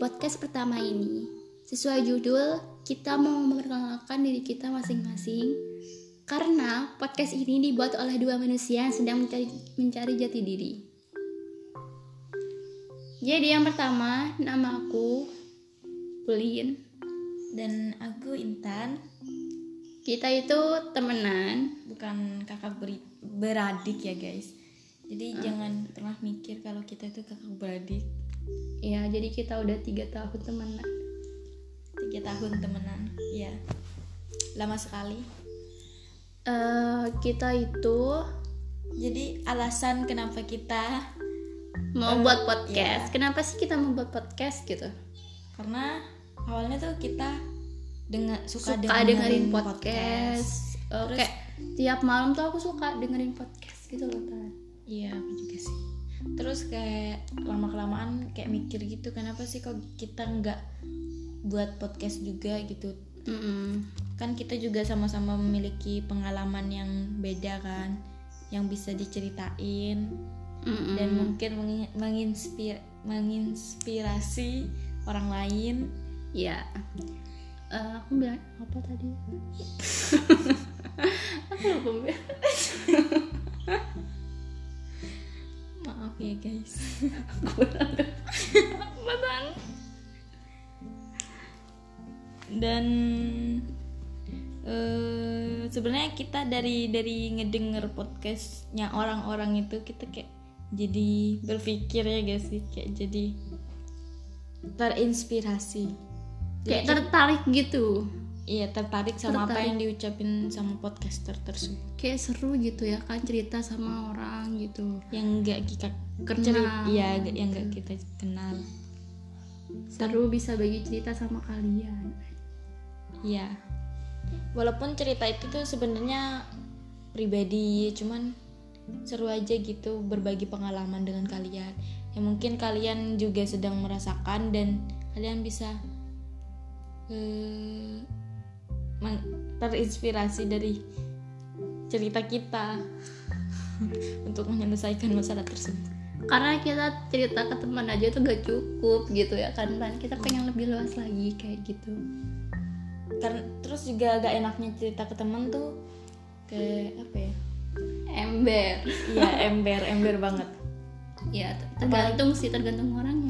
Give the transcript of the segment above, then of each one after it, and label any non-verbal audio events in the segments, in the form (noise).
podcast pertama ini, sesuai judul, kita mau memperkenalkan diri kita masing-masing. Karena podcast ini dibuat oleh dua manusia yang sedang mencari, mencari jati diri. Jadi yang pertama, nama aku Ulin. Dan aku Intan, Kita itu temenan. bukan kakak beri- beradik ya guys. Jadi jangan pernah mikir kalau kita itu kakak beradik. Ya, jadi kita udah tiga tahun temenan. Tiga tahun temenan, ya. Lama sekali. Eh, kita itu Jadi alasan kenapa kita mau Eh, buat podcast. iya. Kenapa sih kita mau buat podcast gitu? karena awalnya tuh kita dengar suka, suka dengerin, podcast. Eh, Terus- kayak tiap malam tuh aku suka dengerin podcast gitu loh Tan. Terus kayak lama kelamaan kayak mikir gitu, kenapa sih kok kita nggak buat podcast juga gitu? Mm-mm. Kan kita juga sama-sama memiliki pengalaman yang beda kan, yang bisa diceritain Mm-mm. dan mungkin mengi- menginspir menginspirasi orang lain. ya Eh, aku bilang apa tadi (laughs) aku lupa (laughs) ya guys. (laughs) Tan? dan eh sebenarnya kita dari dari ngedenger podcastnya orang-orang itu kita kayak jadi berpikir ya guys sih kayak jadi terinspirasi kayak tertarik gitu iya tertarik sama apa Tertarik. yang diucapin sama podcaster tersebut kayak seru gitu ya kan cerita sama orang gitu yang enggak kita Kenal. iya nggak- yang enggak kita kenal seru bisa bagi cerita sama kalian Iya. Walaupun cerita itu tuh sebenarnya pribadi, cuman seru aja gitu berbagi pengalaman dengan kalian. Yang mungkin kalian juga sedang merasakan dan kalian bisa eh, terinspirasi dari cerita kita (laughs) untuk menyelesaikan masalah tersebut. karena kita cerita ke teman aja tuh gak cukup gitu ya kan Tan? kita pengen lebih luas lagi kayak gitu Karena terus juga agak enaknya cerita ke teman tuh ke apa ya? ember Iya, ember, ember banget. ya ter- tergantung sih tergantung orangnya kan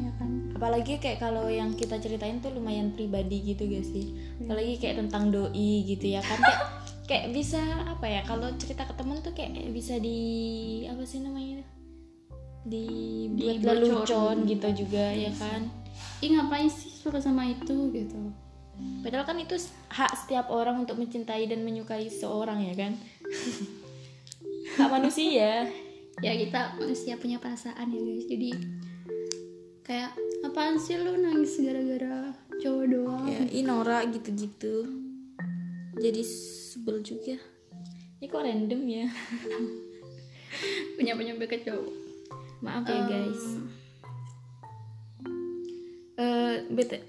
apalagi kayak kalau yang kita ceritain tuh lumayan pribadi gitu gak sih? Apalagi kayak tentang doi gitu ya kan? Kayak kayak bisa apa ya? Kalau cerita ke temen tuh kayak bisa di apa sih namanya? Dibuat Dibocorin. lelucon gitu juga ya kan? Ih ngapain sih suka sama itu gitu? Padahal kan itu hak setiap orang untuk mencintai dan menyukai seorang ya kan? (laughs) Hak manusia. Ya kita manusia punya perasaan ya guys. Jadi kayak apaan sih lu nangis gara-gara cowok doang? Ya inora gitu-gitu. Jadi sebel juga. Ini kok random ya? (laughs) Punya punya ke cowok. Maaf ya guys. Eh bete.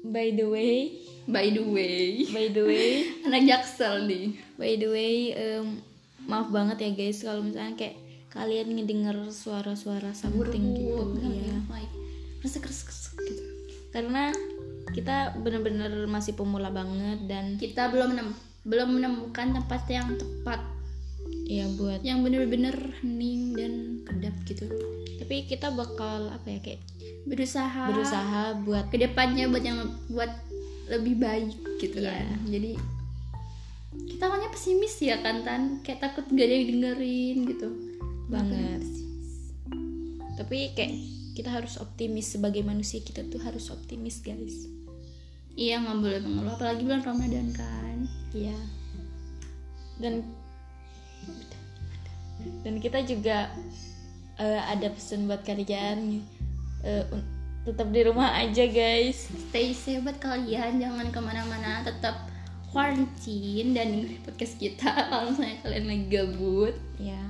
By the way. By the way. By the way. (laughs) Anak jaksel nih. By the way em, maaf banget ya guys kalau misalnya kayak kalian ngedenger suara-suara something gitu ya resek resek resek gitu. Karena kita bener-bener masih pemula banget dan kita belum menem belum menemukan tempat yang tepat. Ya buat yang bener-bener hening dan kedap gitu. Tapi kita bakal apa ya kayak berusaha berusaha buat ke depannya buat yang buat lebih baik gitu Iya. kan. Jadi kita awalnya pesimis ya kan tan? Kayak takut gak ada yang dengerin gitu banget tapi kayak kita harus optimis sebagai manusia kita tuh harus optimis guys iya nggak boleh mengeluh apalagi bulan ramadan kan Iya. Dan dan kita juga eh, ada pesan buat kalian un- tetap di rumah aja guys. stay safe buat kalian jangan ke mana-mana tetap quarantine dan dengerin podcast kita (laughs) kalau misalnya kalian lagi gabut Ya.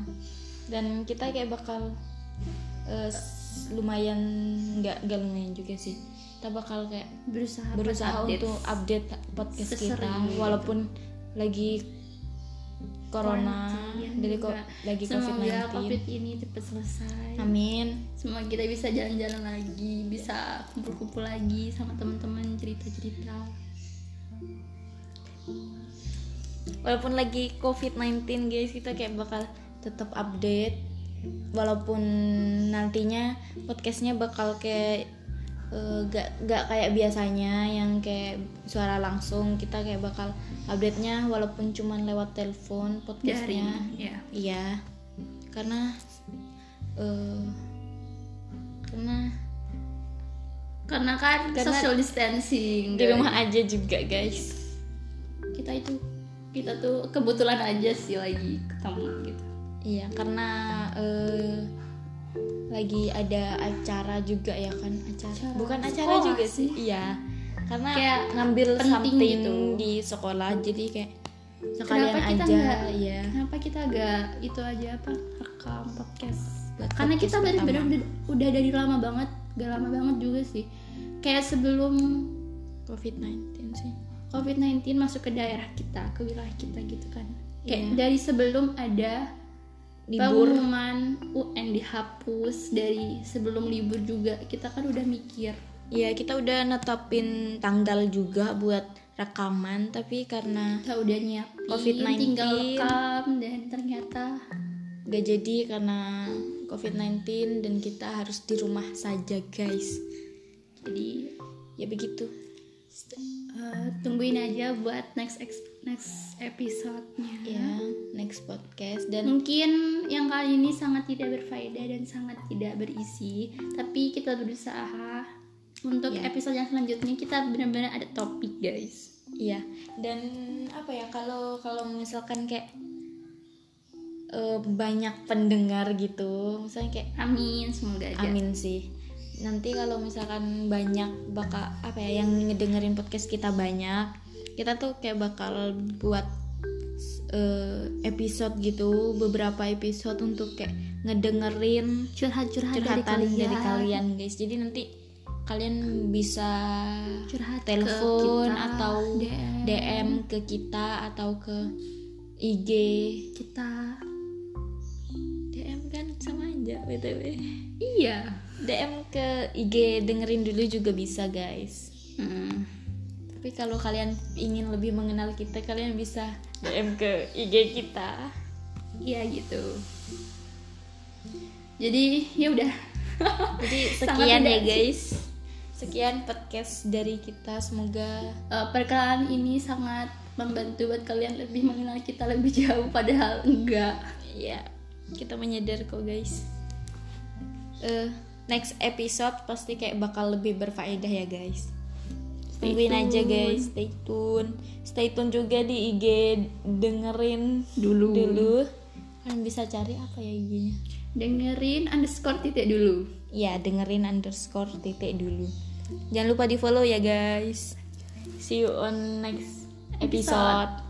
Dan kita kayak bakal s- lumayan nggak nggak lumayan juga sih. Kita bakal kayak berusaha berusaha update. untuk update podcast kita Sesering gitu. walaupun lagi corona Quarantine. dari ko- Semoga- lagi semoga covid-19 covid ini cepat selesai amin semoga kita bisa jalan-jalan lagi bisa kumpul-kumpul lagi sama teman-teman cerita-cerita walaupun lagi covid-19 guys kita kayak bakal tetap update walaupun nantinya podcastnya bakal kayak eh, gak gak kayak biasanya yang kayak suara langsung kita kayak bakal update nya walaupun cuman lewat telepon podcastnya. Ya iya. Karena eh karena karena kan Karena social distancing di guys. rumah aja juga guys. Kita itu kita tuh kebetulan aja sih lagi ketemu gitu Iya, karena eh, lagi ada acara juga ya kan acara. Acara Bukan acara sekolah juga sih. sih. Iya. Karena Kayak ngambil penting gitu. di sekolah jadi kayak sekalian Kenapa kita aja nggak- ya. kenapa kita agak itu aja apa rekam podcast Buat karena podcast kita bener- udah, udah dari lama banget gak lama banget juga sih kayak sebelum COVID-19 sih. COVID-19 masuk ke daerah kita ke wilayah kita gitu kan kayak Iya. dari sebelum ada Libur. pengumuman UN dihapus dari sebelum libur juga kita kan udah mikir Iya, kita udah netapin tanggal juga buat rekaman tapi karena kita udah nyiapin COVID-19. tinggal rekam dan ternyata gak jadi karena COVID-19 dan kita harus di rumah saja guys. jadi Ya begitu. Tungguin aja buat next ex- next episode-nya. Ya, next podcast. Dan mungkin yang kali ini sangat tidak berfaedah dan sangat tidak berisi tapi kita berusaha. Untuk Ya. episode yang selanjutnya kita benar-benar ada topik guys. Iya, dan apa ya kalau kalau misalkan kayak eh, banyak pendengar gitu, misalnya kayak amin semoga aja. Amin sih. Nanti kalau misalkan banyak bakal apa ya yang ngedengerin podcast kita banyak, kita tuh kayak bakal buat eh, episode gitu, beberapa episode untuk kayak ngedengerin curhat-curhat dari curhatan kalian, dari kalian. guys. Jadi nanti kalian bisa curhat telepon atau DM, DM ke kita atau ke IG kita sama aja btw iya. DM ke IG dengerin dulu juga bisa guys. Hmm. tapi kalau kalian ingin lebih mengenal kita kalian bisa DM ke IG kita. Iya gitu. Jadi ya udah. Jadi (laughs) sekian ya guys. Sekian podcast dari kita. Semoga Eh, perkenalan ini sangat membantu buat kalian lebih mengenal kita lebih jauh padahal enggak. Ya kita menyadar kok guys. Eh, next episode pasti kayak bakal lebih berfaedah ya guys. Stay tungguin aja guys. Stay tune. Stay tune juga di IG dengerin Dulu. dulu. Kalian bisa cari apa ya IG-nya dengerin underscore titik dulu. Ya dengerin underscore titik dulu. Jangan lupa di follow ya guys. See you on next episode.